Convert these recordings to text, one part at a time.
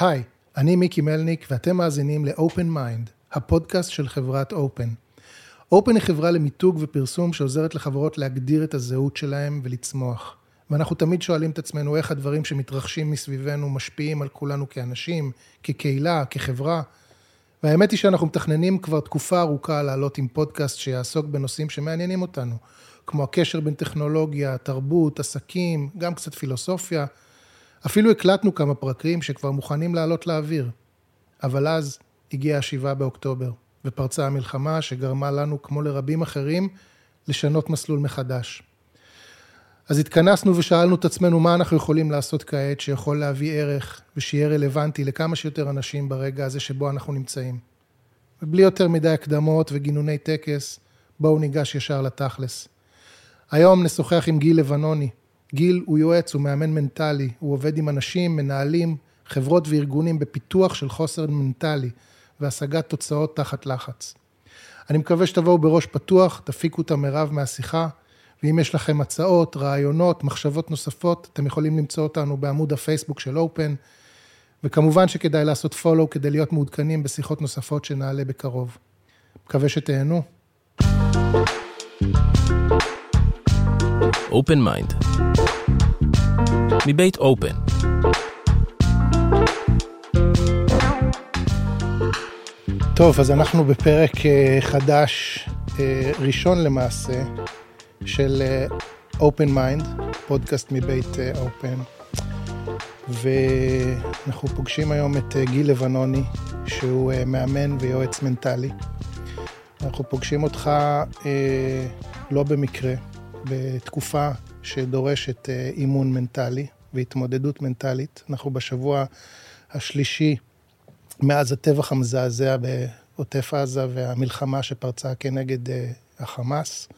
היי, אני מיקי מלניק ואתם מאזינים ל-Open Mind, הפודקאסט של חברת Open. Open היא חברה למיתוג ופרסום שעוזרת לחברות להגדיר את הזהות שלהם ולצמוח. ואנחנו תמיד שואלים את עצמנו איך הדברים שמתרחשים מסביבנו משפיעים על כולנו כאנשים, כקהילה, כחברה. והאמת היא שאנחנו מתכננים כבר תקופה ארוכה לעלות עם פודקאסט שיעסוק בנושאים שמעניינים אותנו, כמו הקשר בין טכנולוגיה, תרבות, עסקים, גם קצת פילוסופיה. אפילו הקלטנו כמה פרקים שכבר מוכנים לעלות לאוויר. אבל אז הגיע השבעה באוקטובר, ופרצה המלחמה שגרמה לנו, כמו לרבים אחרים, לשנות מסלול מחדש. אז התכנסנו ושאלנו את עצמנו מה אנחנו יכולים לעשות כעת שיכול להביא ערך ושיהיה רלוונטי לכמה שיותר אנשים ברגע הזה שבו אנחנו נמצאים. ובלי יותר מדי הקדמות וגינוני טקס, בואו ניגש ישר לתכלס. היום נשוחח עם גיל לבנוני. גיל הוא יועץ, הוא מאמן מנטלי, הוא עובד עם אנשים, מנהלים, חברות וארגונים בפיתוח של חוסר מנטלי והשגת תוצאות תחת לחץ. אני מקווה שתבואו בראש פתוח, תפיקו את המרב מהשיחה, ואם יש לכם הצעות, רעיונות, מחשבות נוספות, אתם יכולים למצוא אותנו בעמוד הפייסבוק של אופן, וכמובן שכדאי לעשות פולו כדי להיות מעודכנים בשיחות נוספות שנעלה בקרוב. מקווה שתהנו. Open Mind מבית אופן טוב, אז אנחנו בפרק אה, חדש, אה, ראשון למעשה, של אה, Open Mind, פודקאסט מבית אופן. ואנחנו פוגשים היום את גיל לבנוני, שהוא מאמן ויועץ מנטלי. אנחנו פוגשים אותך אה, לא במקרה, בתקופה שדורשת אה, אימון מנטלי והתמודדות מנטלית. אנחנו בשבוע השלישי מאז הטבח המזעזע בעוטף עזה והמלחמה שפרצה כנגד אה, החמאס.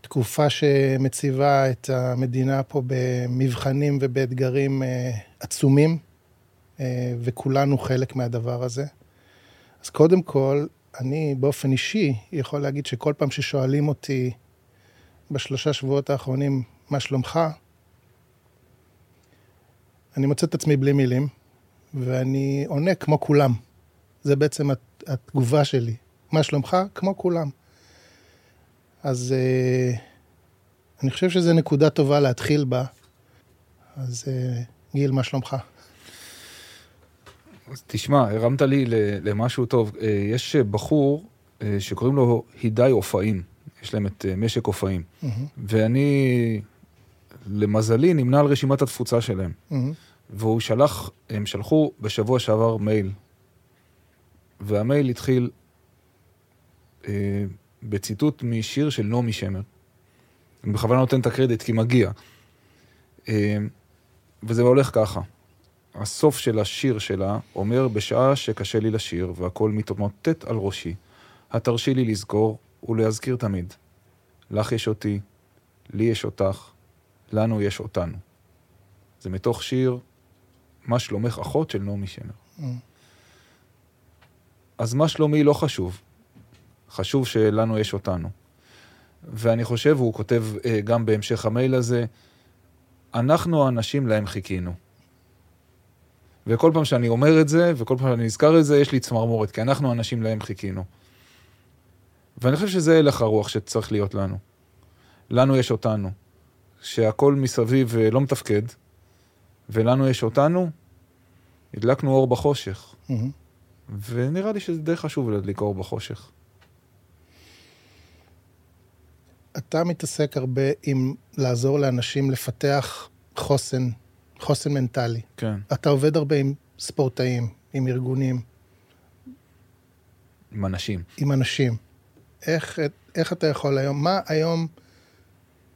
תקופה שמציבה את המדינה פה במבחנים ובאתגרים אה, עצומים, וכולנו חלק מהדבר הזה. אז קודם כל, אני באופן אישי יכול להגיד שכל פעם ששואלים אותי בשלושה שבועות האחרונים, מה שלומך? אני מוצא את עצמי בלי מילים, ואני עונה כמו כולם. זה בעצם התגובה שלי. מה שלומך? כמו כולם. אז uh, אני חושב שזו נקודה טובה להתחיל בה. אז uh, גיל, מה שלומך? אז תשמע, הרמת לי למשהו טוב. אה, יש בחור שקוראים לו הידי אופאים. יש להם את אה, משק אופאים. Mm-hmm. ואני, למזלי, נמנה על רשימת התפוצה שלהם. Mm-hmm. והוא שלח, הם שלחו בשבוע שעבר מייל. והמייל התחיל אה, בציטוט משיר של נעמי שמר. אני בכוונה נותן את הקרדיט כי מגיע. אה, וזה הולך ככה. הסוף של השיר שלה אומר, בשעה שקשה לי לשיר והכל מתמוטט על ראשי, התרשי לי לזכור ולהזכיר תמיד. לך יש אותי, לי יש אותך, לנו יש אותנו. זה מתוך שיר "מה שלומך אחות" של נעמי שמר. Mm. אז מה שלומי לא חשוב, חשוב שלנו יש אותנו. ואני חושב, הוא כותב אה, גם בהמשך המייל הזה, אנחנו האנשים להם חיכינו. וכל פעם שאני אומר את זה, וכל פעם שאני נזכר את זה, יש לי צמרמורת, כי אנחנו האנשים להם חיכינו. ואני חושב שזה הלך הרוח שצריך להיות לנו. לנו יש אותנו. שהכל מסביב אה, לא מתפקד, ולנו יש אותנו, הדלקנו אור בחושך. Mm-hmm. ונראה לי שזה די חשוב להדליק אור בחושך. אתה מתעסק הרבה עם לעזור לאנשים לפתח חוסן, חוסן מנטלי. כן. אתה עובד הרבה עם ספורטאים, עם ארגונים. עם אנשים. עם אנשים. איך, איך אתה יכול היום, מה היום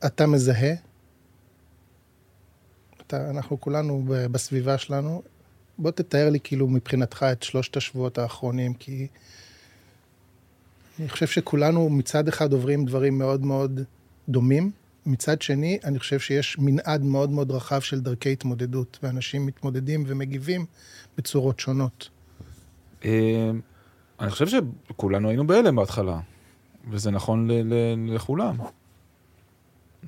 אתה מזהה? אתה, אנחנו כולנו בסביבה שלנו, בוא תתאר לי כאילו מבחינתך את שלושת השבועות האחרונים, כי אני חושב שכולנו מצד אחד עוברים דברים מאוד מאוד דומים, מצד שני, אני חושב שיש מנעד מאוד מאוד רחב של דרכי התמודדות, ואנשים מתמודדים ומגיבים בצורות שונות. אה, אני חושב שכולנו היינו בהלם בהתחלה. וזה נכון ל- ל- לכולם.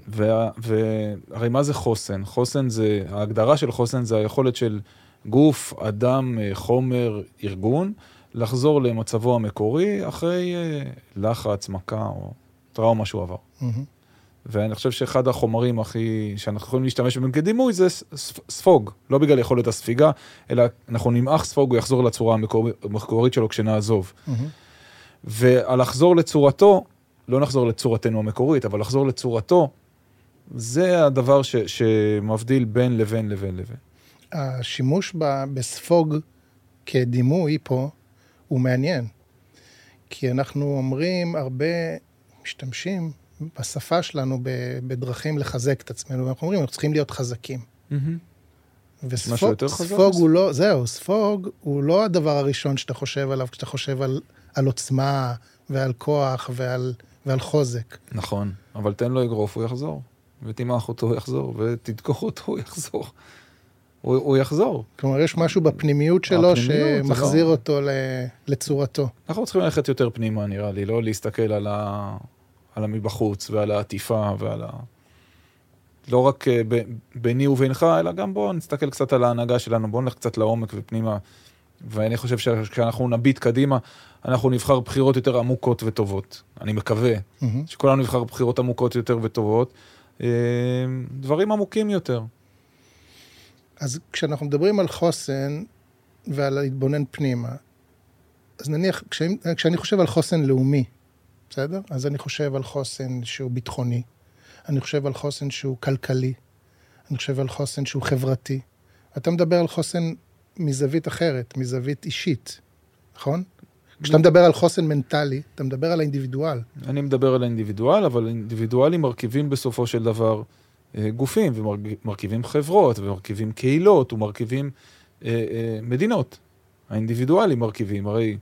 והרי מה זה חוסן? חוסן זה, ההגדרה של חוסן זה היכולת של גוף, אדם, אה, חומר, ארגון, לחזור למצבו המקורי אחרי אה, לחץ, מכה או טראומה שהוא עבר. מהמם. ואני חושב שאחד החומרים הכי, שאנחנו יכולים להשתמש בהם כדימוי זה ספוג, לא בגלל יכולת הספיגה, אלא אנחנו נמעך ספוג, הוא יחזור לצורה המקור- המקורית שלו כשנעזוב. מהמם. ולחזור לצורתו, לא נחזור לצורתנו המקורית, אבל לחזור לצורתו, זה הדבר ש, שמבדיל בין לבין לבין לבין. השימוש ב- בספוג כדימוי פה הוא מעניין. כי אנחנו אומרים, הרבה משתמשים בשפה שלנו בדרכים לחזק את עצמנו, ואנחנו אומרים, אנחנו צריכים להיות חזקים. חזק וספוג? הוא לא, זהו, ספוג הוא לא הדבר הראשון שאתה חושב עליו כשאתה חושב על, על עוצמה ועל כוח ועל, ועל חוזק. נכון, אבל תן לו אגרוף, הוא יחזור. ותמעך אותו, הוא יחזור, ותדקוך אותו, הוא יחזור. הוא, הוא יחזור. כלומר, יש משהו בפנימיות שלו הפנימיות, שמחזיר לא- אותו לצורתו. אנחנו צריכים ללכת יותר פנימה, נראה לי, לא להסתכל על, ה... על המבחוץ ועל העטיפה ועל ה... לא רק אה, ב... ביני ובינך, אלא גם בואו נסתכל קצת על ההנהגה שלנו, בואו נלך קצת לעומק ופנימה. ואני חושב שכשאנחנו נביט קדימה, אנחנו נבחר בחירות יותר עמוקות וטובות. אני מקווה מהמם. שכולנו נבחר בחירות עמוקות יותר וטובות. אה, דברים עמוקים יותר. אז כשאנחנו מדברים על חוסן ועל להתבונן פנימה, אז נניח, כשאני, כשאני חושב על חוסן לאומי, בסדר? אז אני חושב על חוסן שהוא ביטחוני, אני חושב על חוסן שהוא כלכלי, אני חושב על חוסן שהוא חברתי. אתה מדבר על חוסן מזווית אחרת, מזווית אישית, נכון? כשאתה מדבר על חוסן מנטלי, אתה מדבר על האינדיבידואל. אני מדבר על האינדיבידואל, אבל אינדיבידואלים מרכיבים בסופו של דבר אה, גופים, ומרכיבים חברות, ומרכיבים קהילות, ומרכיבים אה, אה, מדינות. האינדיבידואלים מרכיבים, הרי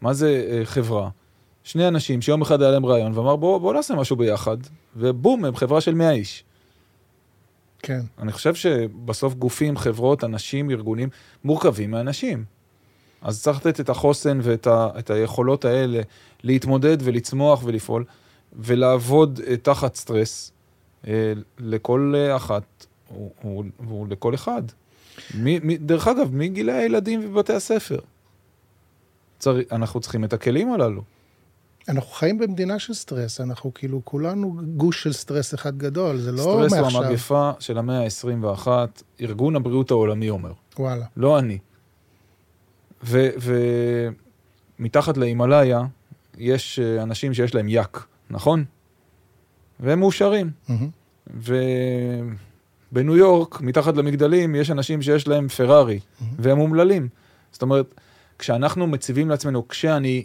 מה זה אה, חברה? שני אנשים שיום אחד היה להם רעיון, ואמר בואו בוא נעשה משהו ביחד, ובום, הם חברה של 100 איש. כן. אני חושב שבסוף גופים, חברות, אנשים, ארגונים, מורכבים מאנשים. אז צריך לתת את החוסן ואת ה, את היכולות האלה להתמודד ולצמוח ולפעול, ולעבוד אה, תחת סטרס אה, לכל אחת ולכל אחד. מ, מ, דרך אגב, מגילי הילדים ובתי הספר. צר, אנחנו צריכים את הכלים הללו. אנחנו חיים במדינה של סטרס, אנחנו כאילו כולנו גוש של סטרס אחד גדול, זה לא סטרס הוא מעכשיו. המגפה של המאה ה-21, ארגון הבריאות העולמי אומר. וואלה. לא אני. ומתחת להימאליה יש אה, אנשים שיש להם יאק, נכון? והם מאושרים. מהמם. ובניו יורק, מתחת למגדלים, יש אנשים שיש להם פרארי, והם אומללים. זאת אומרת, כשאנחנו מציבים לעצמנו, כשאני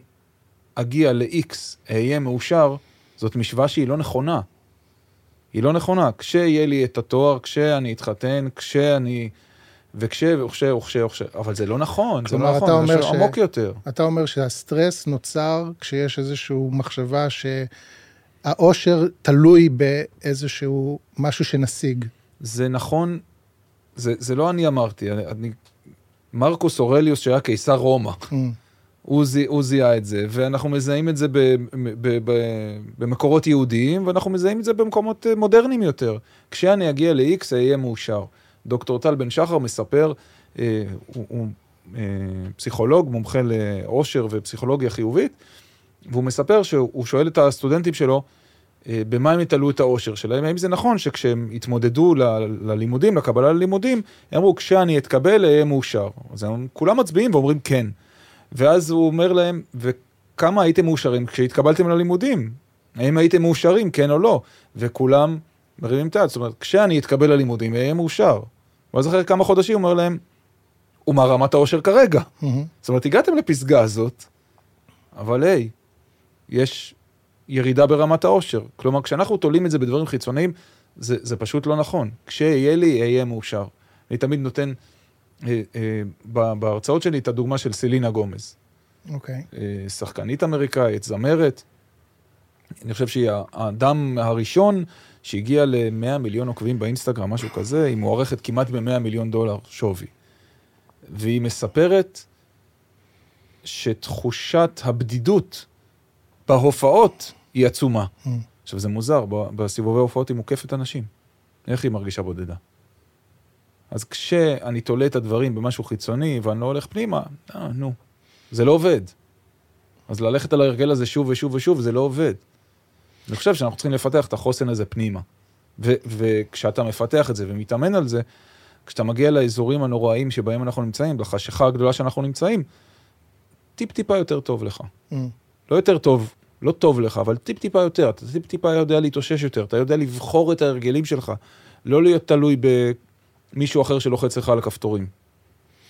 אגיע ל-X, אהיה מאושר, זאת משוואה שהיא לא נכונה. היא לא נכונה. כשיהיה לי את התואר, כשאני אתחתן, כשאני... וכש, וכש, וכש, וכש, אבל זה לא נכון, זה לא נכון, זה משהו ש- עמוק יותר. אתה אומר שהסטרס נוצר כשיש איזושהי מחשבה שהאושר תלוי באיזשהו משהו שנשיג. זה נכון, זה, זה לא אני אמרתי, אני, אני, מרקוס אורליוס שהיה קיסר רומא, אמ, הוא, הוא זיהה את זה, ואנחנו מזהים את זה ב, ב, ב, במקורות יהודיים, ואנחנו מזהים את זה במקומות אה, מודרניים יותר. כשאני אגיע ל-X, אהיה מאושר. דוקטור טל בן שחר מספר, אה, הוא, הוא אה, פסיכולוג, מומחה לאושר ופסיכולוגיה חיובית, והוא מספר שהוא שואל את הסטודנטים שלו, אה, במה הם יתעלו את האושר שלהם, האם זה נכון שכשהם התמודדו ל- ללימודים, לקבלה ללימודים, הם אמרו, כשאני אתקבל, אהיה מאושר. אז הם כולם מצביעים ואומרים כן. ואז הוא אומר להם, וכמה הייתם מאושרים כשהתקבלתם ללימודים? האם הייתם מאושרים, כן או לא? וכולם מרימים את היד, זאת אומרת, כשאני אתקבל ללימודים, אהיה מאושר. ואז אחרי כמה חודשים הוא אומר להם, ומה רמת האושר כרגע? מהמם. זאת אומרת, הגעתם לפסגה הזאת, אבל היי, יש ירידה ברמת האושר. כלומר, כשאנחנו תולים את זה בדברים חיצוניים, זה, זה פשוט לא נכון. כשיהיה לי, אהיה מאושר. אני תמיד נותן בהרצאות שלי את הדוגמה של סלינה גומז. אוקיי. אה, שחקנית אמריקאית, זמרת. אני חושב שהיא האדם הראשון שהגיע ל-100 מיליון עוקבים באינסטגרם, משהו כזה, היא מוערכת כמעט ב-100 מיליון דולר שווי. והיא מספרת שתחושת הבדידות בהופעות היא עצומה. Mm. עכשיו, זה מוזר, בסיבובי הופעות היא מוקפת אנשים. איך היא מרגישה בודדה? אז כשאני תולה את הדברים במשהו חיצוני ואני לא הולך פנימה, אה, נו, זה לא עובד. אז ללכת על ההרגל הזה שוב ושוב ושוב, זה לא עובד. אני חושב שאנחנו צריכים לפתח את החוסן הזה פנימה. ו- וכשאתה מפתח את זה ומתאמן על זה, כשאתה מגיע לאזורים הנוראיים שבהם אנחנו נמצאים, לחשיכה הגדולה שאנחנו נמצאים, טיפ-טיפה יותר טוב לך. Mm. לא יותר טוב, לא טוב לך, אבל טיפ-טיפה יותר. אתה טיפ-טיפה יודע להתאושש יותר, אתה יודע לבחור את ההרגלים שלך, לא להיות תלוי במישהו אחר שלוחץ לך על הכפתורים.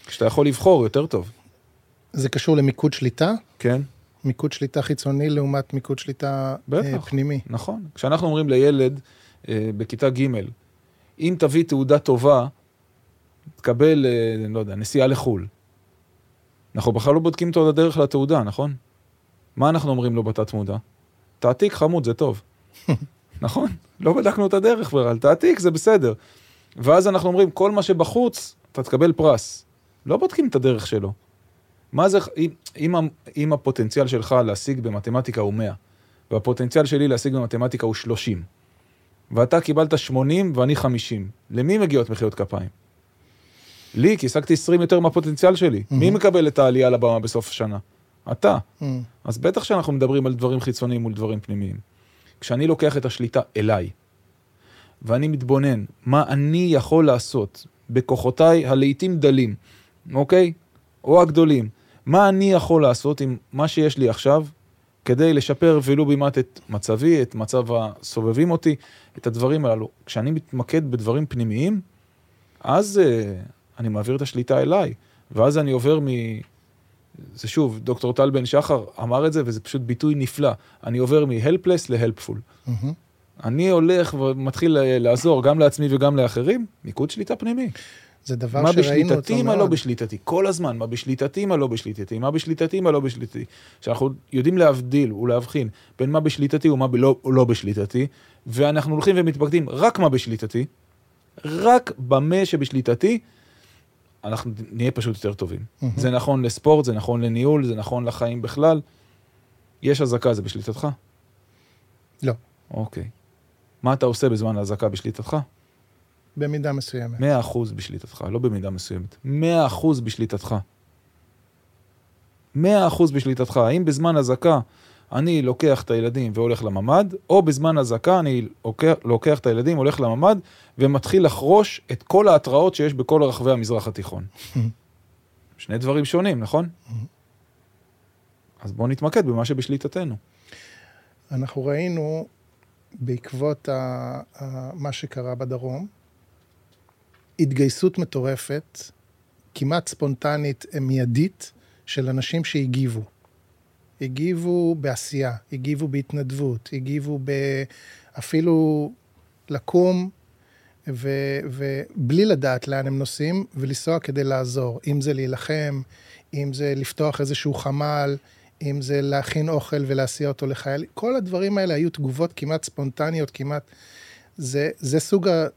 כשאתה יכול לבחור, יותר טוב. זה קשור למיקוד שליטה? כן, מיקוד שליטה חיצוני לעומת מיקוד שליטה בטח. אה, פנימי. נכון. כשאנחנו אומרים לילד אה, בכיתה ג', אם תביא תעודה טובה, תקבל, אה, לא יודע, נסיעה לחו"ל. אנחנו בכלל לא בודקים אותו הדרך לתעודה, נכון? מה אנחנו אומרים לו בתת מודע? תעתיק חמוד, זה טוב. נכון? לא בדקנו את הדרך בכלל, תעתיק, זה בסדר. ואז אנחנו אומרים, כל מה שבחוץ, אתה תקבל פרס. לא בודקים את הדרך שלו. מה זה, אם, אם, אם הפוטנציאל שלך להשיג במתמטיקה הוא 100, והפוטנציאל שלי להשיג במתמטיקה הוא 30, ואתה קיבלת 80 ואני 50, למי מגיעות מחיאות כפיים? לי, כי השגתי 20 יותר מהפוטנציאל שלי. מי מקבל את העלייה לבמה בסוף השנה? אתה. Mm. אז בטח שאנחנו מדברים על דברים חיצוניים מול דברים פנימיים. כשאני לוקח את השליטה אליי, ואני מתבונן מה אני יכול לעשות בכוחותיי הלעיתים דלים, אוקיי? או הגדולים, מה אני יכול לעשות עם מה שיש לי עכשיו, כדי לשפר ולו במעט את מצבי, את מצב הסובבים אותי, את הדברים הללו. כשאני מתמקד בדברים פנימיים, אז uh, אני מעביר את השליטה אליי, ואז אני עובר מ... זה שוב, דוקטור טל בן שחר אמר את זה, וזה פשוט ביטוי נפלא. אני עובר מ-helpless ל-helpful. מהמם. אני הולך ומתחיל לעזור גם לעצמי וגם לאחרים, מיקוד שליטה פנימי. זה דבר מה שראינו אותו בשליטתי, מה לא מאוד. בשליטתי. כל הזמן, מה בשליטתי, מה לא בשליטתי. מה בשליטתי, מה לא בשליטתי. שאנחנו יודעים להבדיל ולהבחין בין מה בשליטתי ומה לא, לא בשליטתי, ואנחנו הולכים ומתמקדים רק מה בשליטתי, רק במה שבשליטתי, אנחנו נהיה פשוט יותר טובים. מהמם. זה נכון לספורט, זה נכון לניהול, זה נכון לחיים בכלל. יש אזעקה, זה בשליטתך? לא, אוקיי. מה אתה עושה בזמן האזעקה בשליטתך? במידה מסוימת. 100% בשליטתך, לא במידה מסוימת. 100% בשליטתך. 100% בשליטתך. האם בזמן אזעקה אני לוקח את הילדים והולך לממ"ד, או בזמן אזעקה אני לוקח, לוקח את הילדים, הולך לממ"ד, ומתחיל לחרוש את כל ההתראות שיש בכל רחבי המזרח התיכון. שני דברים שונים, נכון? אז בואו נתמקד במה שבשליטתנו. אנחנו ראינו בעקבות ה, ה, מה שקרה בדרום, התגייסות מטורפת, כמעט ספונטנית, מיידית, של אנשים שהגיבו. הגיבו בעשייה, הגיבו בהתנדבות, הגיבו ב... אפילו לקום ו... ובלי לדעת לאן הם נוסעים ולנסוע כדי לעזור. אם זה להילחם, אם זה לפתוח איזשהו חמ"ל, אם זה להכין אוכל ולהסיע אותו לחייל, כל הדברים האלה היו תגובות כמעט ספונטניות, כמעט... זה, זה, סוג, ה...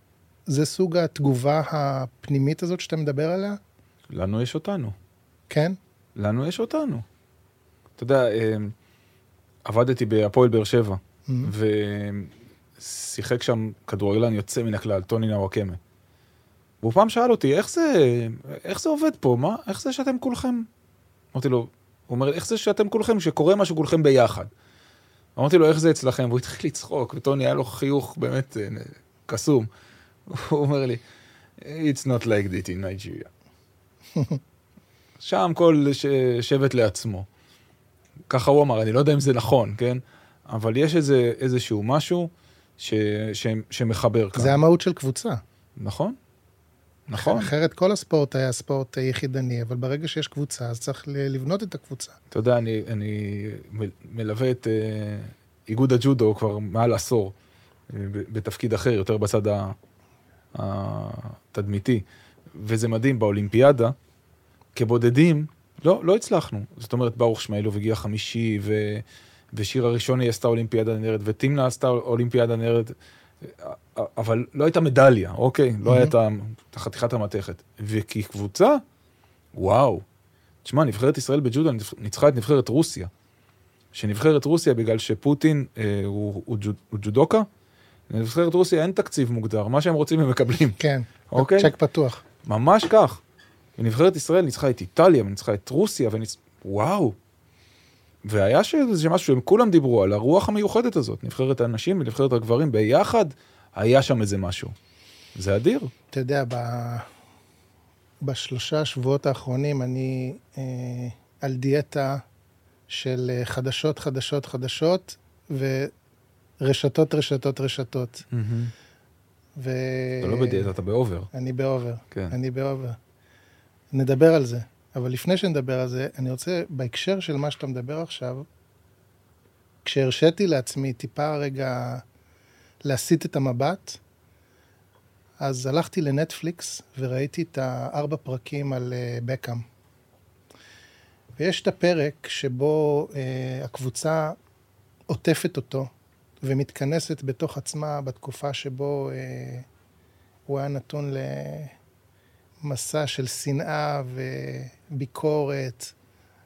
זה סוג התגובה הפנימית הזאת שאתה מדבר עליה? לנו יש אותנו. כן? לנו יש אותנו. אתה יודע, אה, עבדתי בהפועל באר שבע, Mhm. ושיחק שם כדורגלן יוצא מן הכלל, טוני נוואקמה. והוא פעם שאל אותי, איך זה, איך זה עובד פה? מה, איך זה שאתם כולכם... אמרתי לו, הוא אומר, איך זה שאתם כולכם, שקורה משהו כולכם ביחד? אמרתי לו, איך זה אצלכם? והוא התחיל לצחוק, וטוני היה לו חיוך באמת אה, קסום. הוא אומר לי, It's not like that in Nigeria. שם כל ש... שבט לעצמו. ככה הוא אמר, אני לא יודע אם זה נכון, כן? אבל יש איזה, איזשהו משהו ש... ש... שמחבר כאן. זה המהות של קבוצה. נכון? נכון. אחרת כל הספורט היה ספורט יחידני, אבל ברגע שיש קבוצה, אז צריך לבנות את הקבוצה. אתה יודע, אני, אני מלווה את uh, איגוד הג'ודו כבר מעל עשור, ב- בתפקיד אחר, יותר בצד התדמיתי, וזה מדהים, באולימפיאדה, כבודדים, לא, לא הצלחנו. זאת אומרת, ברוך שמאלוב הגיע חמישי, ו, ושירה ראשוני עשתה אולימפיאדה נערת, וטימנה עשתה אולימפיאדה נערת, אבל לא הייתה מדליה, אוקיי? לא הייתה את חתיכת המתכת. וכקבוצה, וואו. תשמע, נבחרת ישראל בג'ודו ניצחה את נבחרת רוסיה. שנבחרת רוסיה, בגלל שפוטין אה, הוא, הוא, ג'ו, הוא ג'ודוקה, לנבחרת רוסיה אין תקציב מוגדר, מה שהם רוצים הם מקבלים. כן, אוקיי. צ'ק פתוח. ממש כך. ונבחרת ישראל ניצחה את איטליה, וניצחה את רוסיה, וניצ... וואו. והיה שזה משהו שהם כולם דיברו על הרוח המיוחדת הזאת, נבחרת הנשים ונבחרת הגברים ביחד, היה שם איזה משהו. זה אדיר. אתה יודע, ב... בשלושה שבועות האחרונים אני אה, על דיאטה של אה, חדשות, חדשות, חדשות, ורשתות, רשתות, רשתות. ו... אתה לא בדיאטה, אתה ב over. אני ב over. כן. אני ב over. נדבר על זה. אבל לפני שנדבר על זה, אני רוצה, בהקשר של מה שאתה מדבר עכשיו, כשהרשיתי לעצמי טיפה רגע להסיט את המבט, אז הלכתי לנטפליקס וראיתי את הארבע פרקים על בקאם. ויש את הפרק שבו uh, הקבוצה עוטפת אותו ומתכנסת בתוך עצמה בתקופה שבו uh, הוא היה נתון למסע של שנאה וביקורת.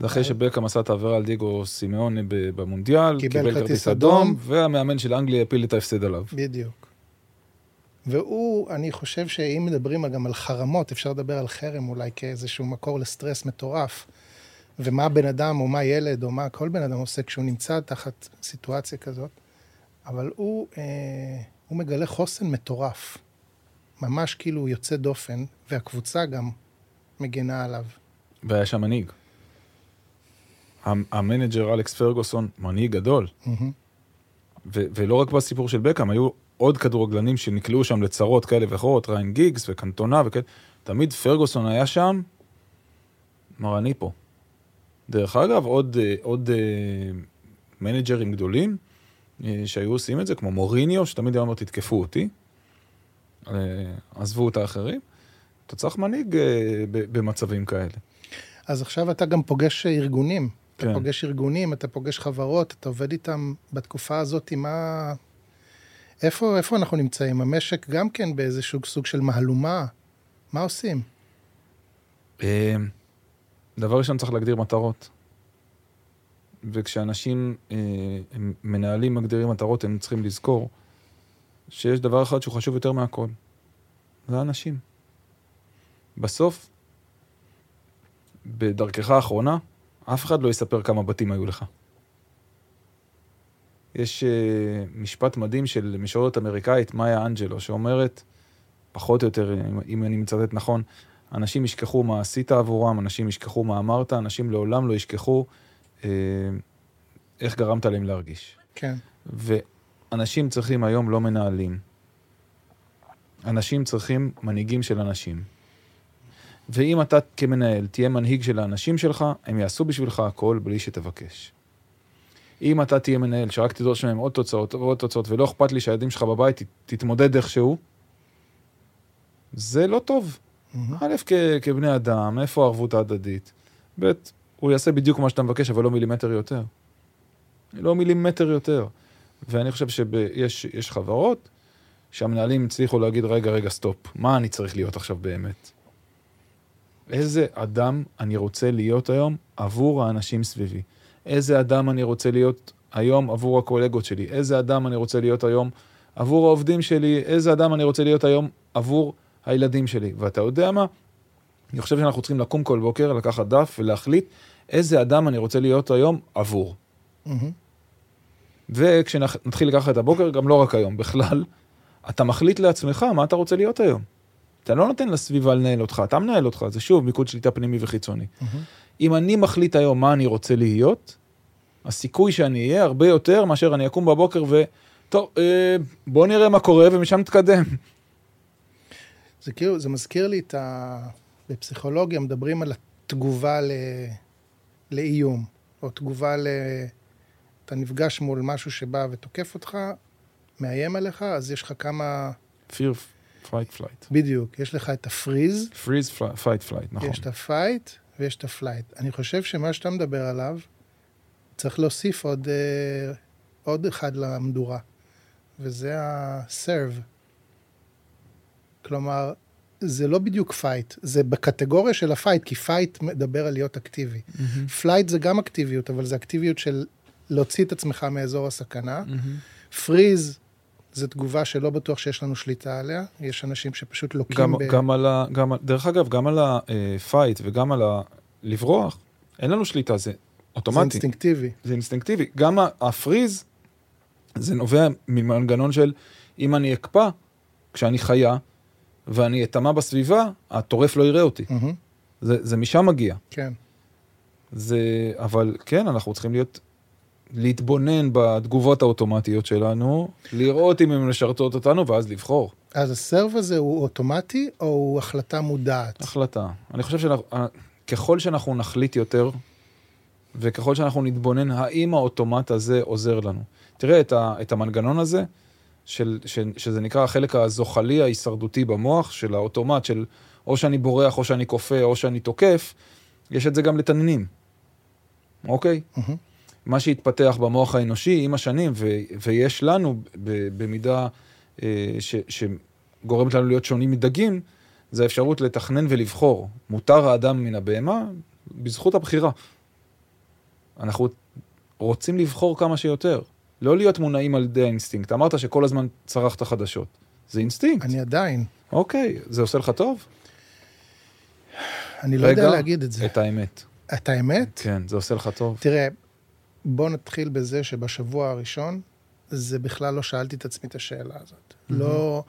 זה אחרי שבקאם עשה את העבירה על דיגו סימאוני במונדיאל, קיבל כרטיס אדום, והמאמן של אנגליה הפיל את ההפסד עליו. בדיוק. והוא, אני חושב שאם מדברים גם על חרמות, אפשר לדבר על חרם אולי כאיזשהו מקור לסטרס מטורף. ומה בן אדם, או מה ילד, או מה כל בן אדם עושה כשהוא נמצא תחת סיטואציה כזאת. אבל הוא, אה, הוא מגלה חוסן מטורף. ממש כאילו יוצא דופן, והקבוצה גם מגינה עליו. והיה שם מנהיג. ה manager אלכס פרגוסון, מנהיג גדול. Mm-hmm. ו- ולא רק בסיפור של בקאם, היו עוד כדורגלנים שנקלעו שם לצרות כאלה ואחרות, ראיין גיגס וקנטונה וכאלה. תמיד פרגוסון היה שם, אמר, אני פה. דרך אגב, עוד, עוד אה, מנג'רים גדולים אה, שהיו עושים את זה, כמו מוריניו, שתמיד היה אומר, תתקפו אותי. אה, עזבו את האחרים. אתה צריך מנהיג אה, במצבים כאלה. אז עכשיו אתה גם פוגש ארגונים. אתה כן. פוגש ארגונים, אתה פוגש חברות, אתה עובד איתם בתקופה הזאת, מה... איפה, איפה אנחנו נמצאים? המשק גם כן באיזשהו סוג של מהלומה. מה עושים? אה, דבר ראשון צריך להגדיר מטרות. וכשאנשים מנהלים מגדירים מטרות, הם צריכים לזכור שיש דבר אחד שהוא חשוב יותר מהכל. זה האנשים. בסוף, בדרכך האחרונה, אף אחד לא יספר כמה בתים היו לך. יש uh, משפט מדהים של משוררת אמריקאית, מאיה אנג'לו, שאומרת, פחות או יותר, אם, אם אני מצטט נכון, אנשים ישכחו מה עשית עבורם, אנשים ישכחו מה אמרת, אנשים לעולם לא ישכחו אה, איך גרמת להם להרגיש. כן. ואנשים צריכים היום לא מנהלים. אנשים צריכים מנהיגים של אנשים. ואם אתה כמנהל תהיה מנהיג של האנשים שלך, הם יעשו בשבילך הכל בלי שתבקש. אם אתה תהיה מנהל שרק תדרוש מהם עוד תוצאות ועוד תוצאות, ולא אכפת לי שהילדים שלך בבית תתמודד איכשהו, זה לא טוב. א', כ- כבני אדם, איפה הערבות ההדדית? ב', הוא יעשה בדיוק מה שאתה מבקש, אבל לא מילימטר יותר. לא מילימטר יותר. ואני חושב שיש יש חברות שהמנהלים הצליחו להגיד, רגע, רגע, stop, מה אני צריך להיות עכשיו באמת? איזה אדם אני רוצה להיות היום עבור האנשים סביבי? איזה אדם אני רוצה להיות היום עבור הקולגות שלי? איזה אדם אני רוצה להיות היום עבור העובדים שלי? איזה אדם אני רוצה להיות היום עבור הילדים שלי? ואתה יודע מה? אני חושב שאנחנו צריכים לקום כל בוקר, לקחת דף ולהחליט איזה אדם אני רוצה להיות היום עבור. מהמם. וכשנתחיל לקחת את הבוקר, גם לא רק היום, בכלל, אתה מחליט לעצמך מה אתה רוצה להיות היום. אתה לא נותן לסביבה לנהל אותך, אתה מנהל אותך, זה שוב מיקוד שליטה פנימי וחיצוני. מהמם. אם אני מחליט היום מה אני רוצה להיות, הסיכוי שאני אהיה הרבה יותר מאשר אני אקום בבוקר ו... טוב, אה, בוא נראה מה קורה ומשם נתקדם. זה כאילו, זה מזכיר לי את ה... בפסיכולוגיה מדברים על התגובה ל... לאיום, או תגובה ל... אתה נפגש מול משהו שבא ותוקף אותך, מאיים עליך, אז יש לך כמה... fear, fight, flight. בדיוק, יש לך את הפריז, freeze, fly- fight, flight, נכון. יש את ה fight ויש את ה flight. אני חושב שמה שאתה מדבר עליו, צריך להוסיף עוד, אה, עוד אחד למדורה, וזה ה-serve. כלומר, זה לא בדיוק fight, זה בקטגוריה של ה fight, כי fight מדבר על להיות אקטיבי. flight זה גם אקטיביות, אבל זה אקטיביות של להוציא את עצמך מאזור הסכנה. freeze זו תגובה שלא בטוח שיש לנו שליטה עליה. יש אנשים שפשוט לוקים גם, ב... גם על ה... גם, דרך אגב, גם על ה fight וגם על ה... לברוח, אין לנו שליטה, זה זה אוטומטי. אינסטינקטיבי. זה אינסטינקטיבי. גם ה freeze, זה נובע ממנגנון של אם אני אקפא, כשאני חיה, ואני אטמע בסביבה, הטורף לא יראה אותי. מהמם, זה, זה משם מגיע. כן. זה, אבל כן, אנחנו צריכים להיות, להתבונן בתגובות האוטומטיות שלנו, לראות אם הן משרתות אותנו, ואז לבחור. אז הסרב הזה הוא אוטומטי, או הוא החלטה מודעת? החלטה. אני חושב שככל שאנחנו נחליט יותר, וככל שאנחנו נתבונן, האם האוטומט הזה עוזר לנו. תראה את, ה, את המנגנון הזה, של, ש, שזה נקרא החלק הזוחלי ההישרדותי במוח, של האוטומט, של או שאני בורח, או שאני כופה, או שאני תוקף, יש את זה גם לתנינים, אוקיי? מהמם, מה שהתפתח במוח האנושי עם השנים, ו, ויש לנו ב, במידה אה, ש, שגורמת לנו להיות שונים מדגים, זה האפשרות לתכנן ולבחור. מותר האדם מן הבהמה בזכות הבחירה. אנחנו רוצים לבחור כמה שיותר, לא להיות מונעים על ידי האינסטינקט. אמרת שכל הזמן צרכת חדשות. זה אינסטינקט. אני עדיין. אוקיי, זה עושה לך טוב? אני לא רגע, יודע להגיד את זה. את האמת. את האמת? כן, זה עושה לך טוב. תראה, בוא נתחיל בזה שבשבוע הראשון, זה בכלל לא שאלתי את עצמי את השאלה הזאת. לא,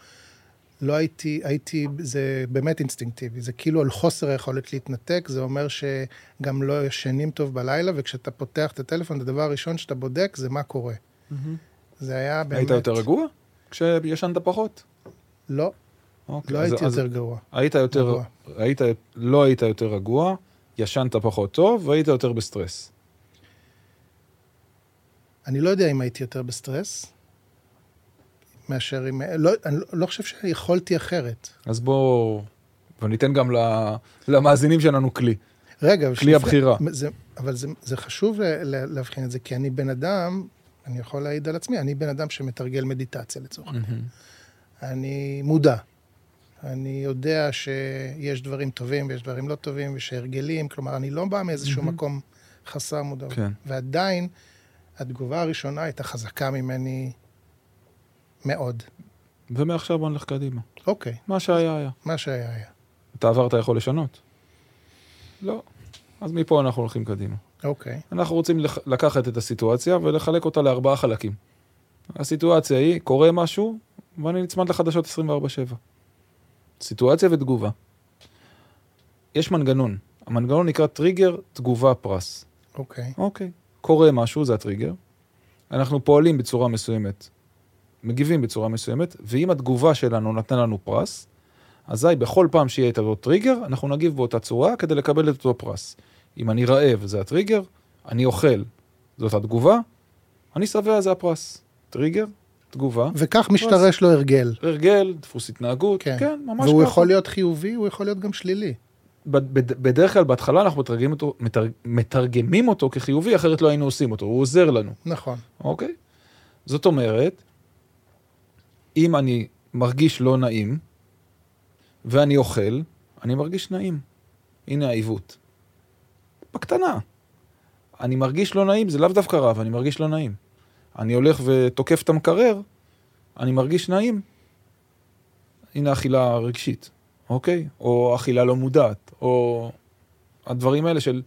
לא הייתי, הייתי, זה באמת אינסטינקטיבי. זה כאילו על חוסר היכולת להתנתק, זה אומר שגם לא ישנים טוב בלילה, וכשאתה פותח את הטלפון, הדבר הראשון שאתה בודק זה מה קורה. זה היה באמת... היית יותר רגוע? כשישנת פחות? לא, אוקיי, לא אז- הייתי אז יותר גרוע. היית יותר, רגוע. היית, לא היית יותר רגוע, ישנת פחות טוב והיית יותר בסטרס. אני לא יודע אם הייתי יותר בסטרס, מאשר אם... לא, אני לא- לא חושב שיכולתי אחרת. אז בואו, וניתן גם למאזינים שלנו כלי. רגע, כלי שלפני- הבחירה. זה, אבל זה, זה חשוב להבחין את זה, כי אני בן אדם, אני יכול להעיד על עצמי, אני בן אדם שמתרגל מדיטציה לצורך העניין. אני מודע. אני יודע שיש דברים טובים ויש דברים לא טובים, ושהרגלים, כלומר, אני לא בא מאיזשהו מקום חסר מודעות. כן. ועדיין, התגובה הראשונה הייתה חזקה ממני מאוד. ומעכשיו בוא נלך קדימה. אוקיי, מה שהיה היה. מה שהיה היה. אתה עברת יכול לשנות? לא. אז מפה אנחנו הולכים קדימה. אוקיי, אנחנו רוצים לח- לקחת את הסיטואציה ולחלק אותה לארבעה חלקים. הסיטואציה היא, קורה משהו, ואני נצמד לחדשות 24/7. סיטואציה ותגובה. יש מנגנון. המנגנון נקרא טריגר, תגובה, פרס. אוקיי, אוקיי. קורה משהו, זה הטריגר. אנחנו פועלים בצורה מסוימת, מגיבים בצורה מסוימת, ואם התגובה שלנו נתנה לנו פרס, אזי בכל פעם שיהיה את אותו טריגר, אנחנו נגיב באותה צורה כדי לקבל את אותו פרס. אם אני רעב, זה הטריגר, אני אוכל, זאת התגובה, אני שבע, זה הפרס. טריגר, תגובה, וכך משתרש לו הרגל. הרגל, דפוס התנהגות, כן, כן ממש והוא ככה. יכול להיות חיובי, הוא יכול להיות גם שלילי. בד- בד- בדרך כלל בהתחלה אנחנו מתרגמים אותו, מתר, מתרגמים אותו כחיובי, אחרת לא היינו עושים אותו, הוא עוזר לנו. נכון. אוקיי? זאת אומרת, אם אני מרגיש לא נעים, ואני אוכל, אני מרגיש נעים. הנה העיוות. בקטנה. אני מרגיש לא נעים, זה לאו דווקא רב, אני מרגיש לא נעים. אני הולך ותוקף את המקרר, אני מרגיש נעים. הנה אכילה רגשית, אוקיי? או אכילה לא מודעת, או הדברים האלה של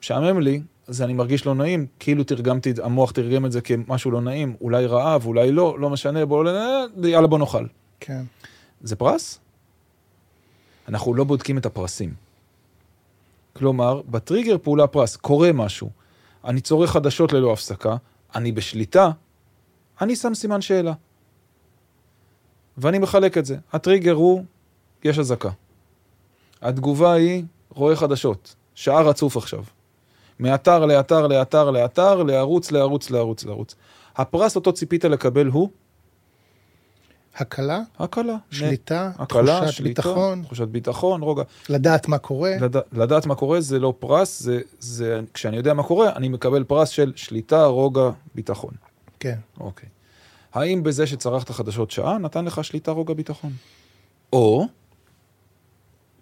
משעמם לי, אז אני מרגיש לא נעים, כאילו תרגמתי, המוח תרגם את זה כמשהו לא נעים, אולי רעב, אולי לא, לא משנה, בוא, יאללה בוא נאכל. כן. זה פרס? אנחנו לא בודקים את הפרסים. כלומר, בטריגר פעולה פרס, קורה משהו, אני צורך חדשות ללא הפסקה, אני בשליטה, אני שם סימן שאלה. ואני מחלק את זה. הטריגר הוא, יש אזעקה. התגובה היא, רואה חדשות, שעה רצוף עכשיו. מאתר לאתר לאתר לאתר, לערוץ לערוץ לערוץ לערוץ. הפרס אותו ציפית לקבל הוא הקלה, הקלה. שליטה, הקלה, תחושת שליטה, ביטחון, תחושת ביטחון, רוגע. לדעת מה קורה. לד... לדעת מה קורה זה לא פרס, זה, זה, כשאני יודע מה קורה, אני מקבל פרס של שליטה, רוגע, ביטחון. כן. אוקיי. האם בזה שצרכת חדשות שעה, נתן לך שליטה, רוגע, ביטחון? או,